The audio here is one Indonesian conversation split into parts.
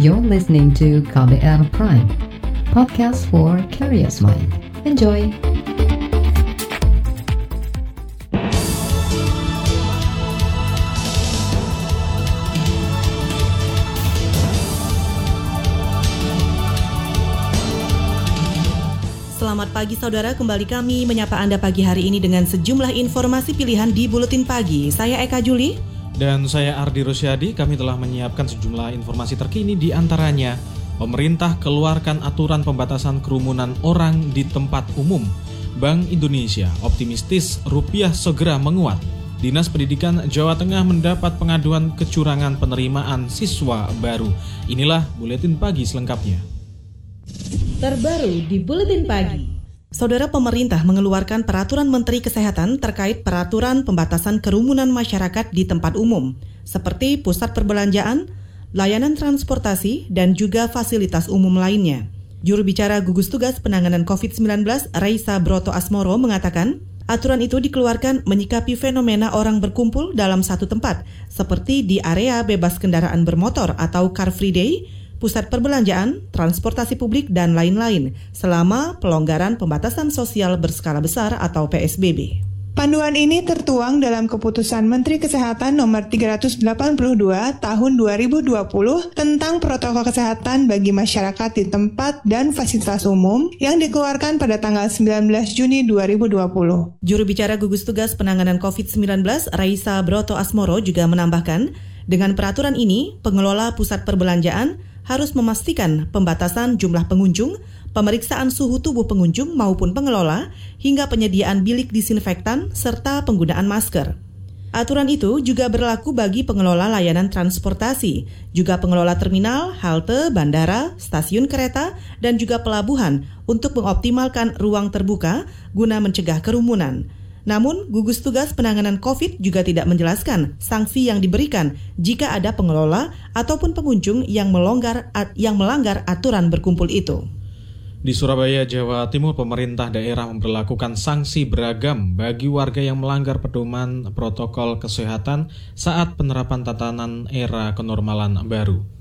You're listening to KBR Prime, podcast for curious mind. Enjoy! Selamat pagi saudara, kembali kami menyapa Anda pagi hari ini dengan sejumlah informasi pilihan di Buletin Pagi. Saya Eka Juli. Dan saya Ardi Rosyadi, kami telah menyiapkan sejumlah informasi terkini di antaranya Pemerintah keluarkan aturan pembatasan kerumunan orang di tempat umum. Bank Indonesia optimistis rupiah segera menguat. Dinas Pendidikan Jawa Tengah mendapat pengaduan kecurangan penerimaan siswa baru. Inilah buletin pagi selengkapnya. Terbaru di Buletin Pagi. Saudara pemerintah mengeluarkan peraturan Menteri Kesehatan terkait peraturan pembatasan kerumunan masyarakat di tempat umum, seperti pusat perbelanjaan, layanan transportasi, dan juga fasilitas umum lainnya. Juru bicara gugus tugas penanganan COVID-19, Raisa Broto Asmoro, mengatakan, aturan itu dikeluarkan menyikapi fenomena orang berkumpul dalam satu tempat, seperti di area bebas kendaraan bermotor atau Car Free Day, pusat perbelanjaan, transportasi publik, dan lain-lain selama pelonggaran pembatasan sosial berskala besar atau PSBB. Panduan ini tertuang dalam keputusan Menteri Kesehatan nomor 382 tahun 2020 tentang protokol kesehatan bagi masyarakat di tempat dan fasilitas umum yang dikeluarkan pada tanggal 19 Juni 2020. Juru bicara gugus tugas penanganan COVID-19 Raisa Broto Asmoro juga menambahkan, dengan peraturan ini, pengelola pusat perbelanjaan harus memastikan pembatasan jumlah pengunjung, pemeriksaan suhu tubuh pengunjung maupun pengelola, hingga penyediaan bilik disinfektan serta penggunaan masker. Aturan itu juga berlaku bagi pengelola layanan transportasi, juga pengelola terminal, halte, bandara, stasiun kereta, dan juga pelabuhan untuk mengoptimalkan ruang terbuka guna mencegah kerumunan. Namun, gugus tugas penanganan COVID juga tidak menjelaskan sanksi yang diberikan jika ada pengelola ataupun pengunjung yang melonggar yang melanggar aturan berkumpul itu. Di Surabaya, Jawa Timur, pemerintah daerah memperlakukan sanksi beragam bagi warga yang melanggar pedoman protokol kesehatan saat penerapan tatanan era kenormalan baru.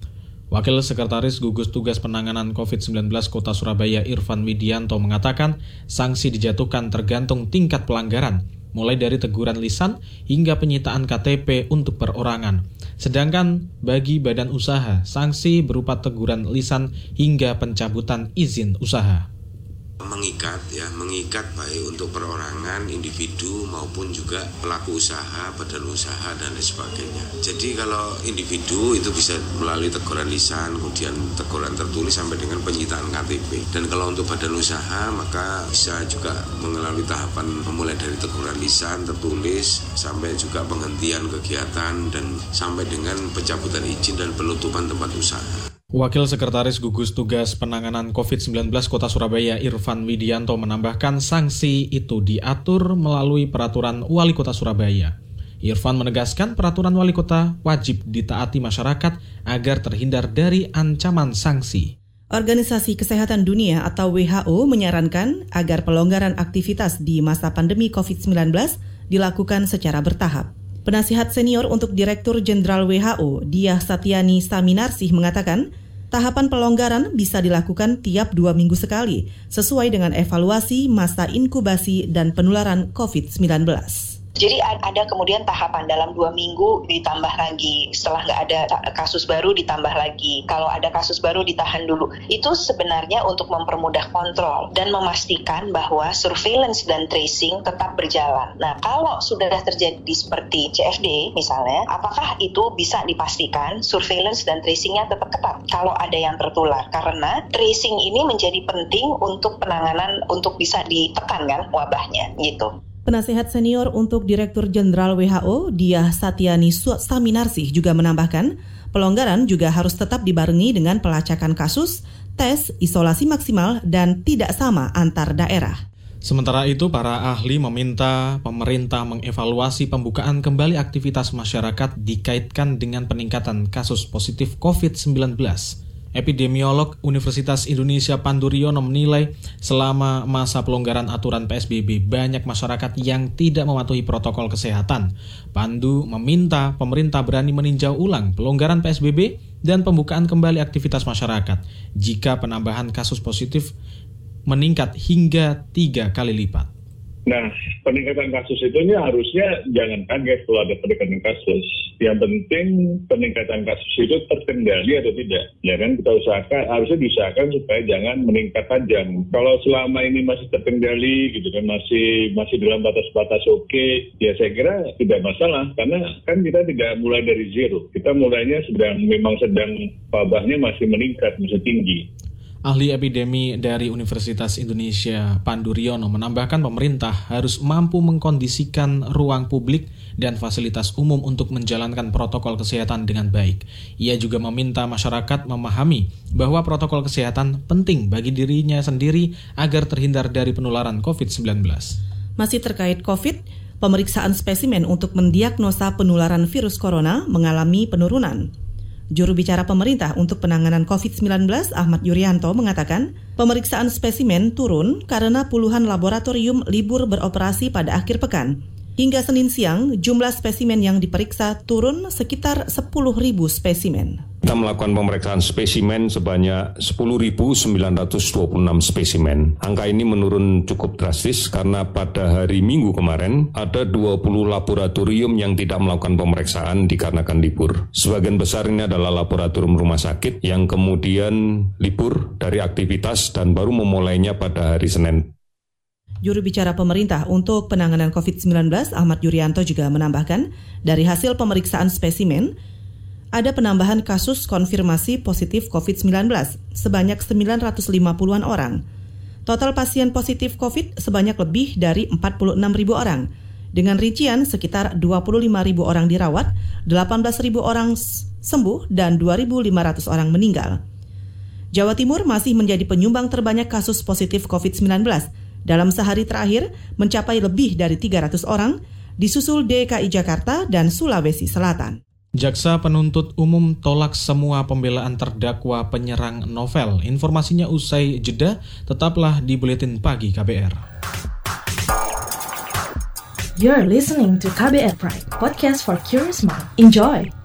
Wakil Sekretaris Gugus Tugas Penanganan COVID-19 Kota Surabaya Irfan Widianto mengatakan sanksi dijatuhkan tergantung tingkat pelanggaran, mulai dari teguran lisan hingga penyitaan KTP untuk perorangan. Sedangkan bagi badan usaha, sanksi berupa teguran lisan hingga pencabutan izin usaha mengikat ya mengikat baik untuk perorangan individu maupun juga pelaku usaha badan usaha dan lain sebagainya. Jadi kalau individu itu bisa melalui teguran lisan kemudian teguran tertulis sampai dengan penyitaan KTP dan kalau untuk badan usaha maka bisa juga mengalami tahapan memulai dari teguran lisan tertulis sampai juga penghentian kegiatan dan sampai dengan pencabutan izin dan penutupan tempat usaha Wakil Sekretaris Gugus Tugas Penanganan COVID-19 Kota Surabaya Irfan Widianto menambahkan sanksi itu diatur melalui peraturan Wali Kota Surabaya. Irfan menegaskan peraturan Wali Kota wajib ditaati masyarakat agar terhindar dari ancaman sanksi. Organisasi Kesehatan Dunia atau WHO menyarankan agar pelonggaran aktivitas di masa pandemi COVID-19 dilakukan secara bertahap. Penasihat senior untuk Direktur Jenderal WHO, Diah Satyani Saminarsih mengatakan, tahapan pelonggaran bisa dilakukan tiap dua minggu sekali, sesuai dengan evaluasi masa inkubasi dan penularan COVID-19. Jadi ada kemudian tahapan dalam dua minggu ditambah lagi. Setelah nggak ada kasus baru ditambah lagi. Kalau ada kasus baru ditahan dulu. Itu sebenarnya untuk mempermudah kontrol dan memastikan bahwa surveillance dan tracing tetap berjalan. Nah kalau sudah terjadi seperti CFD misalnya, apakah itu bisa dipastikan surveillance dan tracingnya tetap ketat kalau ada yang tertular? Karena tracing ini menjadi penting untuk penanganan untuk bisa ditekan kan wabahnya gitu. Penasehat senior untuk Direktur Jenderal WHO, Diah Satyani Saminarsih juga menambahkan, pelonggaran juga harus tetap dibarengi dengan pelacakan kasus, tes, isolasi maksimal, dan tidak sama antar daerah. Sementara itu, para ahli meminta pemerintah mengevaluasi pembukaan kembali aktivitas masyarakat dikaitkan dengan peningkatan kasus positif COVID-19. Epidemiolog Universitas Indonesia Panduriono menilai selama masa pelonggaran aturan PSBB banyak masyarakat yang tidak mematuhi protokol kesehatan. Pandu meminta pemerintah berani meninjau ulang pelonggaran PSBB dan pembukaan kembali aktivitas masyarakat jika penambahan kasus positif meningkat hingga tiga kali lipat. Nah, peningkatan kasus itu harusnya jangan kaget kalau ada peningkatan kasus. Yang penting peningkatan kasus itu terkendali atau tidak. Ya kan kita usahakan, harusnya diusahakan supaya jangan meningkat tajam. Kalau selama ini masih terkendali gitu kan, masih masih dalam batas-batas oke, okay, ya saya kira tidak masalah. Karena kan kita tidak mulai dari zero. Kita mulainya sedang, memang sedang wabahnya masih meningkat, masih tinggi. Ahli epidemi dari Universitas Indonesia Panduriono menambahkan pemerintah harus mampu mengkondisikan ruang publik dan fasilitas umum untuk menjalankan protokol kesehatan dengan baik. Ia juga meminta masyarakat memahami bahwa protokol kesehatan penting bagi dirinya sendiri agar terhindar dari penularan COVID-19. Masih terkait COVID, pemeriksaan spesimen untuk mendiagnosa penularan virus corona mengalami penurunan. Juru bicara pemerintah untuk penanganan COVID-19 Ahmad Yuryanto mengatakan, pemeriksaan spesimen turun karena puluhan laboratorium libur beroperasi pada akhir pekan. Hingga Senin siang, jumlah spesimen yang diperiksa turun sekitar 10.000 spesimen. Kita melakukan pemeriksaan spesimen sebanyak 10.926 spesimen. Angka ini menurun cukup drastis karena pada hari Minggu kemarin ada 20 laboratorium yang tidak melakukan pemeriksaan dikarenakan libur. Sebagian besar ini adalah laboratorium rumah sakit yang kemudian libur dari aktivitas dan baru memulainya pada hari Senin. Juru bicara pemerintah untuk penanganan COVID-19 Ahmad Yuryanto juga menambahkan, dari hasil pemeriksaan spesimen, ada penambahan kasus konfirmasi positif COVID-19 sebanyak 950-an orang. Total pasien positif COVID sebanyak lebih dari 46 ribu orang. Dengan rincian sekitar 25 ribu orang dirawat, 18 ribu orang sembuh, dan 2.500 orang meninggal. Jawa Timur masih menjadi penyumbang terbanyak kasus positif COVID-19 dalam sehari terakhir mencapai lebih dari 300 orang, disusul DKI Jakarta dan Sulawesi Selatan. Jaksa penuntut umum tolak semua pembelaan terdakwa penyerang novel. Informasinya usai jeda, tetaplah di Buletin Pagi KBR. You're listening to KBR Pride, podcast for curious mind. Enjoy!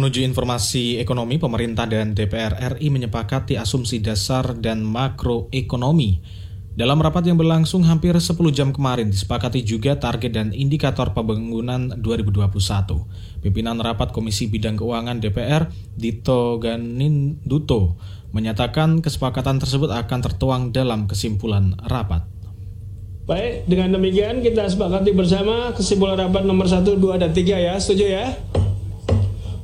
Menuju informasi ekonomi, pemerintah dan DPR RI menyepakati asumsi dasar dan makroekonomi. Dalam rapat yang berlangsung hampir 10 jam kemarin, disepakati juga target dan indikator pembangunan 2021. Pimpinan rapat Komisi Bidang Keuangan DPR, Dito Ganin Duto, menyatakan kesepakatan tersebut akan tertuang dalam kesimpulan rapat. Baik, dengan demikian kita sepakati bersama kesimpulan rapat nomor 1, 2, dan 3 ya. Setuju ya?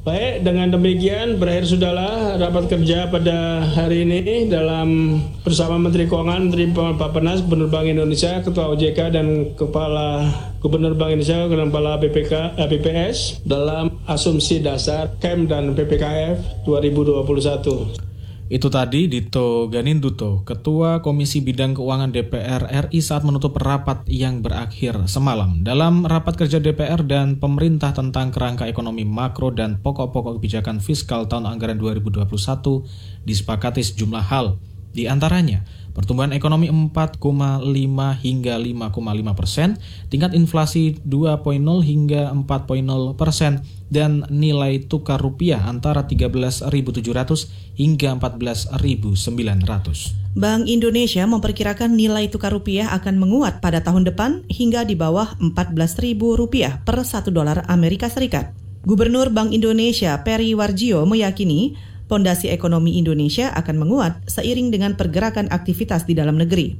Baik, dengan demikian berakhir sudahlah rapat kerja pada hari ini dalam bersama Menteri Keuangan, Menteri Bapenas, Gubernur Bank Indonesia, Ketua OJK dan Kepala Gubernur Bank Indonesia, Kepala BPK, eh, BPS dalam asumsi dasar KEM dan PPKF 2021. Itu tadi Dito Ganinduto, Ketua Komisi Bidang Keuangan DPR RI saat menutup rapat yang berakhir semalam. Dalam rapat kerja DPR dan pemerintah tentang kerangka ekonomi makro dan pokok-pokok kebijakan fiskal tahun anggaran 2021 disepakati sejumlah hal. Di antaranya, Pertumbuhan ekonomi 4,5 hingga 5,5 persen, tingkat inflasi 2,0 hingga 4,0 persen, dan nilai tukar rupiah antara 13.700 hingga 14.900. Bank Indonesia memperkirakan nilai tukar rupiah akan menguat pada tahun depan hingga di bawah 14.000 rupiah per 1 dolar Amerika Serikat. Gubernur Bank Indonesia Peri Warjio meyakini pondasi ekonomi Indonesia akan menguat seiring dengan pergerakan aktivitas di dalam negeri.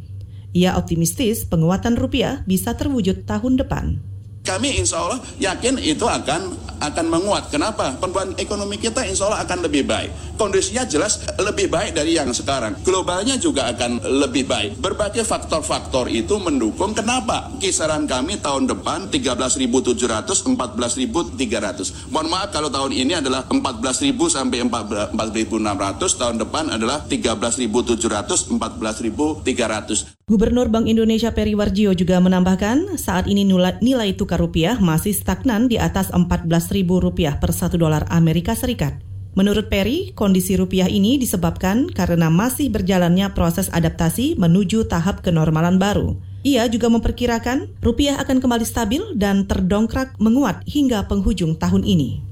Ia optimistis penguatan rupiah bisa terwujud tahun depan. Kami insya Allah yakin itu akan akan menguat. Kenapa? Pertumbuhan ekonomi kita insya Allah akan lebih baik. Kondisinya jelas lebih baik dari yang sekarang. Globalnya juga akan lebih baik. Berbagai faktor-faktor itu mendukung kenapa kisaran kami tahun depan 13.700 14.300. Mohon maaf kalau tahun ini adalah 14.000 sampai 4.600, tahun depan adalah 13.700 14.300. Gubernur Bank Indonesia Peri Warjio juga menambahkan saat ini nilai tukar rupiah masih stagnan di atas Rp14.000 per 1 dolar Amerika Serikat. Menurut Peri, kondisi rupiah ini disebabkan karena masih berjalannya proses adaptasi menuju tahap kenormalan baru. Ia juga memperkirakan rupiah akan kembali stabil dan terdongkrak menguat hingga penghujung tahun ini.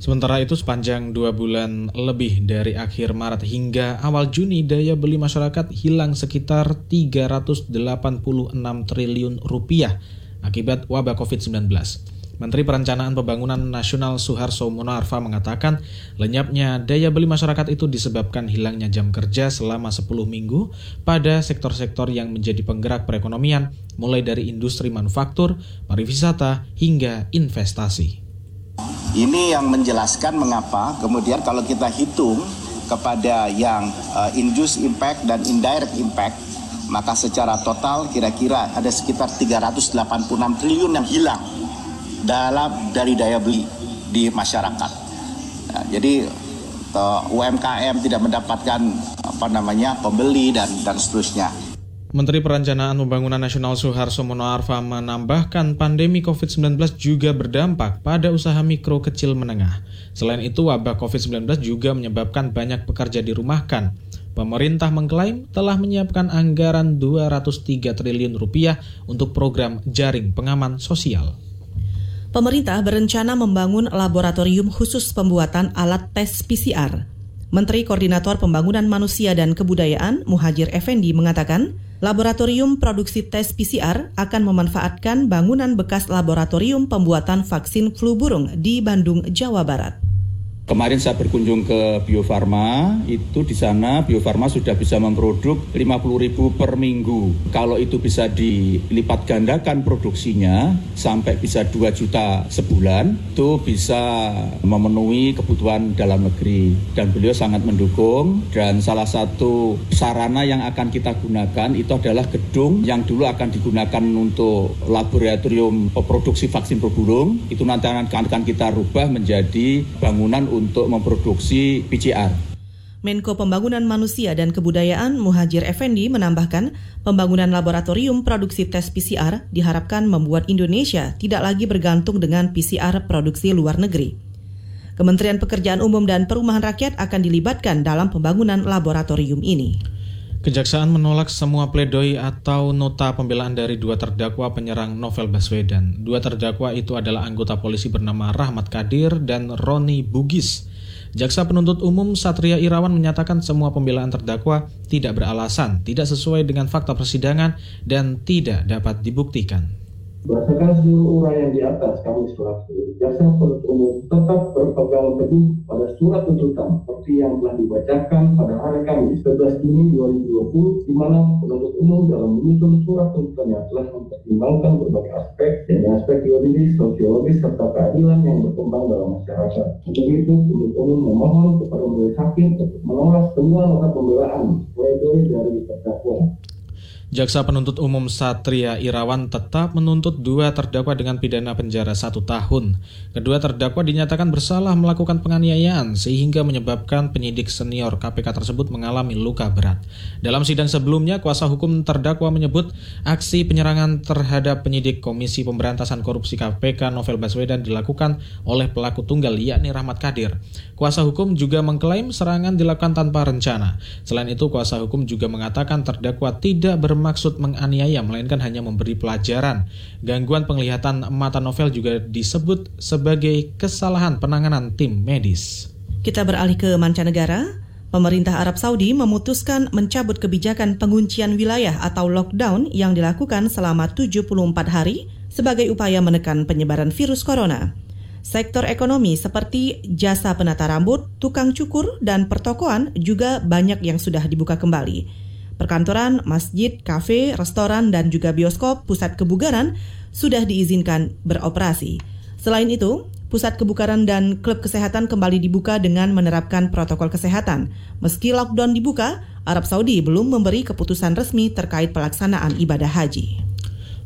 Sementara itu sepanjang dua bulan lebih dari akhir Maret hingga awal Juni daya beli masyarakat hilang sekitar 386 triliun rupiah akibat wabah COVID-19. Menteri Perencanaan Pembangunan Nasional Suharso Monarfa mengatakan lenyapnya daya beli masyarakat itu disebabkan hilangnya jam kerja selama 10 minggu pada sektor-sektor yang menjadi penggerak perekonomian mulai dari industri manufaktur, pariwisata, hingga investasi. Ini yang menjelaskan mengapa kemudian kalau kita hitung kepada yang uh, induced impact dan indirect impact maka secara total kira-kira ada sekitar 386 triliun yang hilang dalam dari daya beli di masyarakat. Nah, jadi uh, UMKM tidak mendapatkan apa namanya pembeli dan dan seterusnya. Menteri Perencanaan Pembangunan Nasional Suharso Monoarfa menambahkan pandemi COVID-19 juga berdampak pada usaha mikro kecil menengah. Selain itu, wabah COVID-19 juga menyebabkan banyak pekerja dirumahkan. Pemerintah mengklaim telah menyiapkan anggaran 203 triliun rupiah untuk program jaring pengaman sosial. Pemerintah berencana membangun laboratorium khusus pembuatan alat tes PCR. Menteri Koordinator Pembangunan Manusia dan Kebudayaan Muhajir Effendi mengatakan, Laboratorium produksi tes PCR akan memanfaatkan bangunan bekas laboratorium pembuatan vaksin flu burung di Bandung, Jawa Barat. Kemarin saya berkunjung ke Bio Farma, itu di sana Bio Farma sudah bisa memproduk 50 ribu per minggu. Kalau itu bisa dilipat gandakan produksinya sampai bisa 2 juta sebulan, itu bisa memenuhi kebutuhan dalam negeri. Dan beliau sangat mendukung dan salah satu sarana yang akan kita gunakan itu adalah gedung yang dulu akan digunakan untuk laboratorium produksi vaksin per burung. Itu nanti akan kita rubah menjadi bangunan untuk memproduksi PCR. Menko Pembangunan Manusia dan Kebudayaan Muhajir Effendi menambahkan, pembangunan laboratorium produksi tes PCR diharapkan membuat Indonesia tidak lagi bergantung dengan PCR produksi luar negeri. Kementerian Pekerjaan Umum dan Perumahan Rakyat akan dilibatkan dalam pembangunan laboratorium ini. Kejaksaan menolak semua pledoi atau nota pembelaan dari dua terdakwa penyerang Novel Baswedan. Dua terdakwa itu adalah anggota polisi bernama Rahmat Kadir dan Roni Bugis. Jaksa penuntut umum Satria Irawan menyatakan semua pembelaan terdakwa tidak beralasan, tidak sesuai dengan fakta persidangan, dan tidak dapat dibuktikan. Berdasarkan seluruh uraian di atas, kami selaku jaksa penuntut umum tetap berpegang teguh pada surat tuntutan seperti yang telah dibacakan pada hari Kamis 11 Juni 2020, di mana penuntut umum dalam menyusun surat tuntutannya telah mempertimbangkan berbagai aspek, dari aspek yuridis, sosiologis, serta keadilan yang berkembang dalam masyarakat. Untuk itu, penuntut umum memohon kepada majelis hakim untuk menolak semua nota pembelaan pledoi dari terdakwa. Jaksa penuntut umum Satria Irawan tetap menuntut dua terdakwa dengan pidana penjara satu tahun. Kedua terdakwa dinyatakan bersalah melakukan penganiayaan sehingga menyebabkan penyidik senior KPK tersebut mengalami luka berat. Dalam sidang sebelumnya, kuasa hukum terdakwa menyebut aksi penyerangan terhadap penyidik Komisi Pemberantasan Korupsi KPK Novel Baswedan dilakukan oleh pelaku tunggal yakni Rahmat Kadir. Kuasa hukum juga mengklaim serangan dilakukan tanpa rencana. Selain itu, kuasa hukum juga mengatakan terdakwa tidak ber bermaksud menganiaya, melainkan hanya memberi pelajaran. Gangguan penglihatan mata novel juga disebut sebagai kesalahan penanganan tim medis. Kita beralih ke mancanegara. Pemerintah Arab Saudi memutuskan mencabut kebijakan penguncian wilayah atau lockdown yang dilakukan selama 74 hari sebagai upaya menekan penyebaran virus corona. Sektor ekonomi seperti jasa penata rambut, tukang cukur, dan pertokoan juga banyak yang sudah dibuka kembali. Perkantoran, masjid, kafe, restoran, dan juga bioskop pusat kebugaran sudah diizinkan beroperasi. Selain itu, pusat kebukaran dan klub kesehatan kembali dibuka dengan menerapkan protokol kesehatan. Meski lockdown dibuka, Arab Saudi belum memberi keputusan resmi terkait pelaksanaan ibadah haji.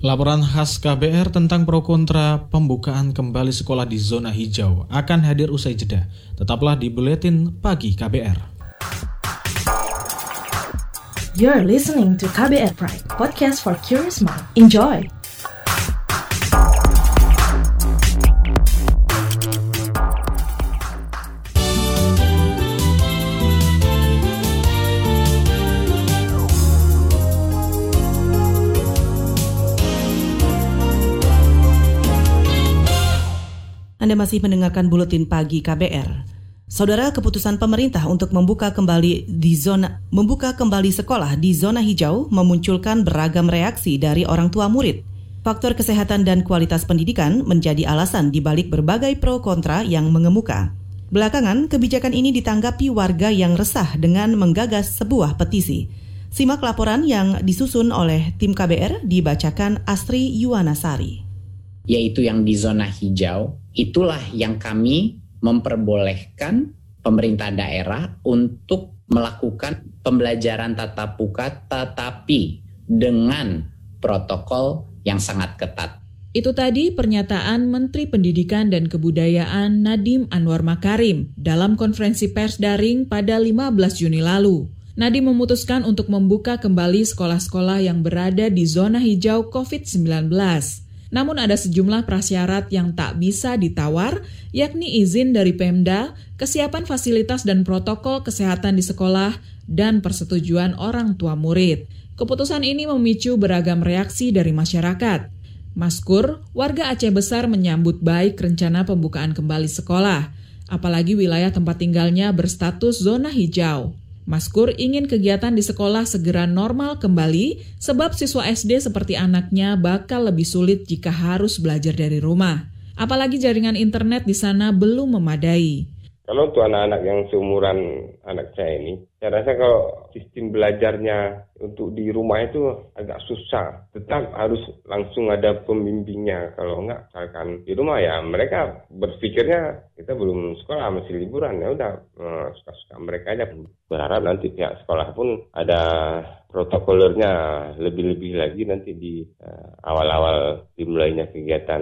Laporan khas KBR tentang pro kontra pembukaan kembali sekolah di zona hijau akan hadir usai jeda. Tetaplah di Buletin Pagi KBR. You're listening to KBR Pride, podcast for curious mind. Enjoy! Anda masih mendengarkan buletin pagi KBR. Saudara, keputusan pemerintah untuk membuka kembali di zona membuka kembali sekolah di zona hijau memunculkan beragam reaksi dari orang tua murid. Faktor kesehatan dan kualitas pendidikan menjadi alasan di balik berbagai pro kontra yang mengemuka. Belakangan, kebijakan ini ditanggapi warga yang resah dengan menggagas sebuah petisi. Simak laporan yang disusun oleh tim KBR dibacakan Astri Yuwanasari. Yaitu yang di zona hijau, itulah yang kami memperbolehkan pemerintah daerah untuk melakukan pembelajaran tatap muka tetapi dengan protokol yang sangat ketat. Itu tadi pernyataan Menteri Pendidikan dan Kebudayaan Nadim Anwar Makarim dalam konferensi pers daring pada 15 Juni lalu. Nadim memutuskan untuk membuka kembali sekolah-sekolah yang berada di zona hijau COVID-19. Namun ada sejumlah prasyarat yang tak bisa ditawar, yakni izin dari Pemda, kesiapan fasilitas dan protokol kesehatan di sekolah, dan persetujuan orang tua murid. Keputusan ini memicu beragam reaksi dari masyarakat. Maskur, warga Aceh Besar menyambut baik rencana pembukaan kembali sekolah, apalagi wilayah tempat tinggalnya berstatus zona hijau. Maskur ingin kegiatan di sekolah segera normal kembali sebab siswa SD seperti anaknya bakal lebih sulit jika harus belajar dari rumah. Apalagi jaringan internet di sana belum memadai. Kalau untuk anak-anak yang seumuran anak saya ini, saya rasa kalau sistem belajarnya untuk di rumah itu agak susah. Tetap harus langsung ada pembimbingnya. Kalau enggak, misalkan di rumah ya mereka berpikirnya kita belum sekolah, masih liburan. Ya udah, eh, suka-suka mereka aja. Berharap nanti pihak sekolah pun ada protokolernya lebih-lebih lagi nanti di eh, awal-awal dimulainya kegiatan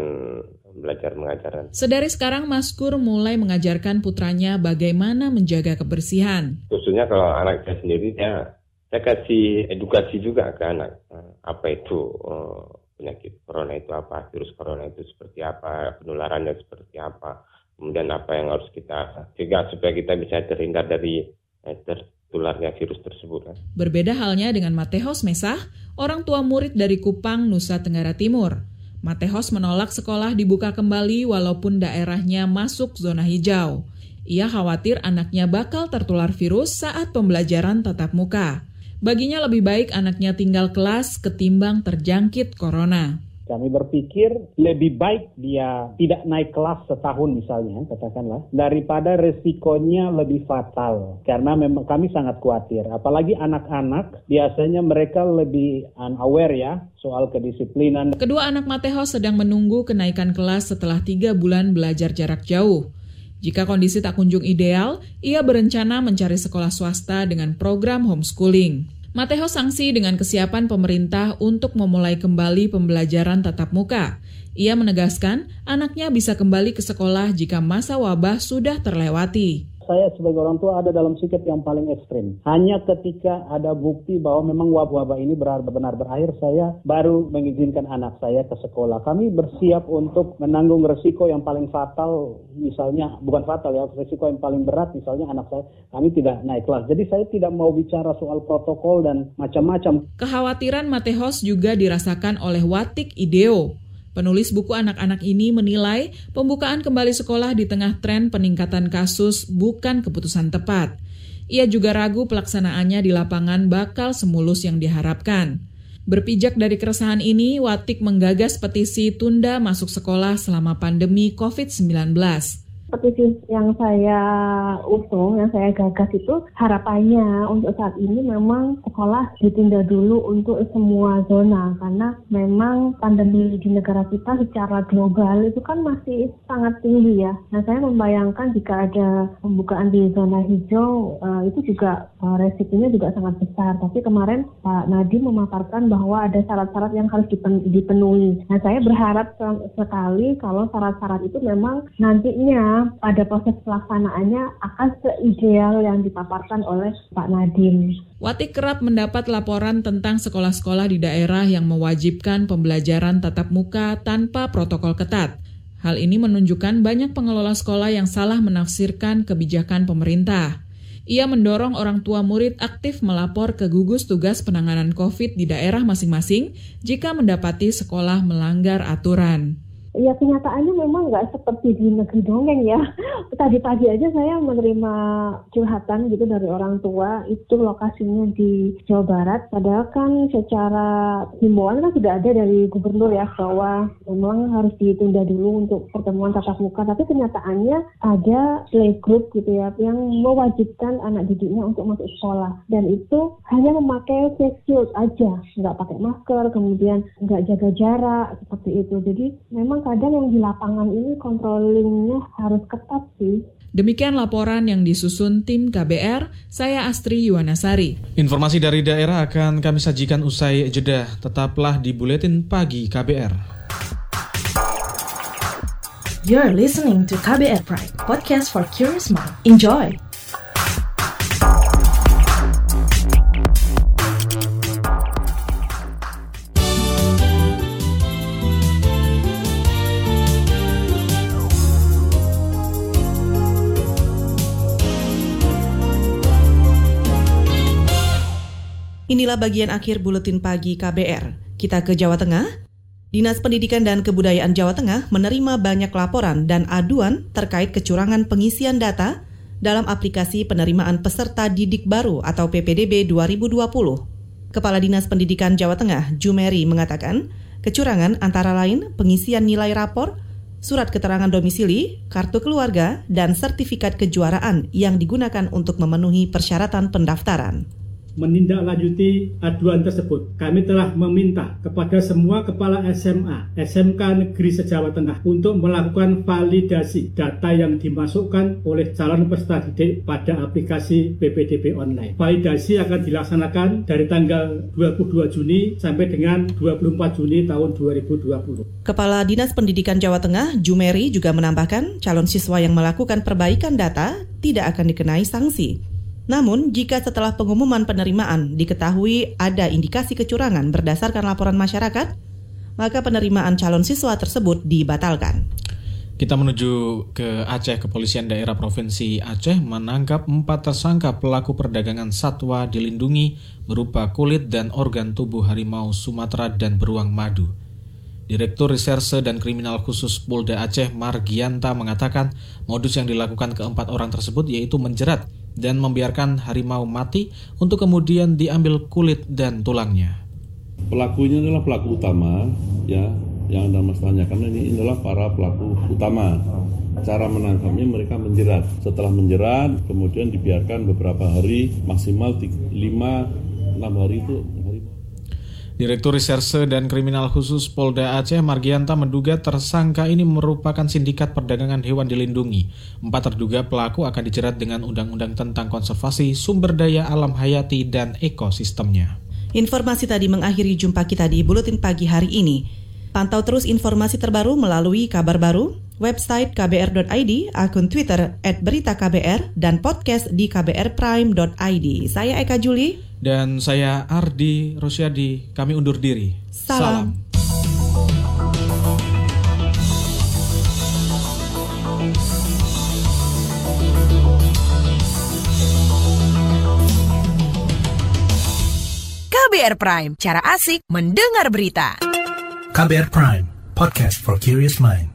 belajar mengajar. Sedari sekarang Maskur mulai mengajarkan putranya bagaimana menjaga kebersihan. Khususnya kalau anak saya sendiri, ya, saya kasih edukasi juga ke anak. Eh, apa itu uh, penyakit corona itu apa, virus corona itu seperti apa, penularannya seperti apa, kemudian apa yang harus kita cegah supaya kita bisa terhindar dari eh, tertularnya virus tersebut. Kan. Berbeda halnya dengan Matehos Mesah, orang tua murid dari Kupang, Nusa Tenggara Timur. Matehos menolak sekolah dibuka kembali walaupun daerahnya masuk zona hijau. Ia khawatir anaknya bakal tertular virus saat pembelajaran tatap muka. Baginya lebih baik anaknya tinggal kelas ketimbang terjangkit corona. Kami berpikir lebih baik dia tidak naik kelas setahun misalnya, katakanlah, daripada resikonya lebih fatal. Karena memang kami sangat khawatir. Apalagi anak-anak, biasanya mereka lebih unaware ya soal kedisiplinan. Kedua anak Mateo sedang menunggu kenaikan kelas setelah tiga bulan belajar jarak jauh. Jika kondisi tak kunjung ideal, ia berencana mencari sekolah swasta dengan program homeschooling. Mateo sanksi dengan kesiapan pemerintah untuk memulai kembali pembelajaran tatap muka. Ia menegaskan anaknya bisa kembali ke sekolah jika masa wabah sudah terlewati saya sebagai orang tua ada dalam sikap yang paling ekstrim. Hanya ketika ada bukti bahwa memang wabah-wabah ini benar-benar berakhir, saya baru mengizinkan anak saya ke sekolah. Kami bersiap untuk menanggung resiko yang paling fatal, misalnya bukan fatal ya, resiko yang paling berat, misalnya anak saya kami tidak naik kelas. Jadi saya tidak mau bicara soal protokol dan macam-macam. Kekhawatiran Matehos juga dirasakan oleh Watik Ideo, Penulis buku anak-anak ini menilai pembukaan kembali sekolah di tengah tren peningkatan kasus bukan keputusan tepat. Ia juga ragu pelaksanaannya di lapangan bakal semulus yang diharapkan. Berpijak dari keresahan ini, Watik menggagas petisi tunda masuk sekolah selama pandemi COVID-19. Seperti yang saya usung, yang saya gagas itu harapannya untuk saat ini memang sekolah ditunda dulu untuk semua zona karena memang pandemi di negara kita secara global itu kan masih sangat tinggi ya. Nah saya membayangkan jika ada pembukaan di zona hijau uh, itu juga uh, resikonya juga sangat besar. Tapi kemarin Pak Nadiem memaparkan bahwa ada syarat-syarat yang harus dipenuhi. Nah saya berharap sekali kalau syarat-syarat itu memang nantinya pada proses pelaksanaannya akan seideal yang dipaparkan oleh Pak Nadiem. Wati kerap mendapat laporan tentang sekolah-sekolah di daerah yang mewajibkan pembelajaran tatap muka tanpa protokol ketat. Hal ini menunjukkan banyak pengelola sekolah yang salah menafsirkan kebijakan pemerintah. Ia mendorong orang tua murid aktif melapor ke gugus tugas penanganan COVID di daerah masing-masing jika mendapati sekolah melanggar aturan ya kenyataannya memang nggak seperti di negeri dongeng ya. Tadi pagi aja saya menerima curhatan gitu dari orang tua itu lokasinya di Jawa Barat. Padahal kan secara himbauan kan sudah ada dari gubernur ya bahwa memang harus ditunda dulu untuk pertemuan tatap muka. Tapi kenyataannya ada playgroup gitu ya yang mewajibkan anak didiknya untuk masuk sekolah dan itu hanya memakai face shield aja, nggak pakai masker, kemudian nggak jaga jarak seperti itu. Jadi memang kadang yang di lapangan ini controllingnya harus ketat sih. Demikian laporan yang disusun tim KBR, saya Astri Yuwanasari. Informasi dari daerah akan kami sajikan usai jeda. Tetaplah di Buletin Pagi KBR. You're listening to KBR Pride, podcast for curious mind. Enjoy! Inilah bagian akhir buletin pagi KBR. Kita ke Jawa Tengah. Dinas Pendidikan dan Kebudayaan Jawa Tengah menerima banyak laporan dan aduan terkait kecurangan pengisian data dalam aplikasi penerimaan peserta didik baru atau PPDB 2020. Kepala Dinas Pendidikan Jawa Tengah, Jumeri, mengatakan kecurangan antara lain pengisian nilai rapor, surat keterangan domisili, kartu keluarga, dan sertifikat kejuaraan yang digunakan untuk memenuhi persyaratan pendaftaran menindaklanjuti aduan tersebut. Kami telah meminta kepada semua kepala SMA, SMK Negeri Sejawa Tengah untuk melakukan validasi data yang dimasukkan oleh calon peserta didik pada aplikasi PPDB online. Validasi akan dilaksanakan dari tanggal 22 Juni sampai dengan 24 Juni tahun 2020. Kepala Dinas Pendidikan Jawa Tengah, Jumeri juga menambahkan calon siswa yang melakukan perbaikan data tidak akan dikenai sanksi. Namun, jika setelah pengumuman penerimaan diketahui ada indikasi kecurangan berdasarkan laporan masyarakat, maka penerimaan calon siswa tersebut dibatalkan. Kita menuju ke Aceh. Kepolisian daerah Provinsi Aceh menangkap empat tersangka pelaku perdagangan satwa dilindungi berupa kulit dan organ tubuh harimau Sumatera dan beruang madu. Direktur Reserse dan Kriminal Khusus Polda Aceh Margianta mengatakan modus yang dilakukan keempat orang tersebut yaitu menjerat dan membiarkan harimau mati untuk kemudian diambil kulit dan tulangnya. Pelakunya adalah pelaku utama, ya, yang Anda mas tanyakan ini adalah para pelaku utama. Cara menangkapnya mereka menjerat. Setelah menjerat, kemudian dibiarkan beberapa hari, maksimal 5-6 hari itu Direktur Reserse dan Kriminal Khusus Polda Aceh Margianta menduga tersangka ini merupakan sindikat perdagangan hewan dilindungi. Empat terduga pelaku akan dijerat dengan undang-undang tentang konservasi sumber daya alam hayati dan ekosistemnya. Informasi tadi mengakhiri jumpa kita di Buletin Pagi hari ini. Pantau terus informasi terbaru melalui kabar baru, website kbr.id, akun Twitter @beritaKBR, dan podcast di kbrprime.id. Saya Eka Juli. Dan saya Ardi Rosyadi, kami undur diri. Salam. Salam. KBR Prime, cara asik mendengar berita. KBR Prime, podcast for curious mind.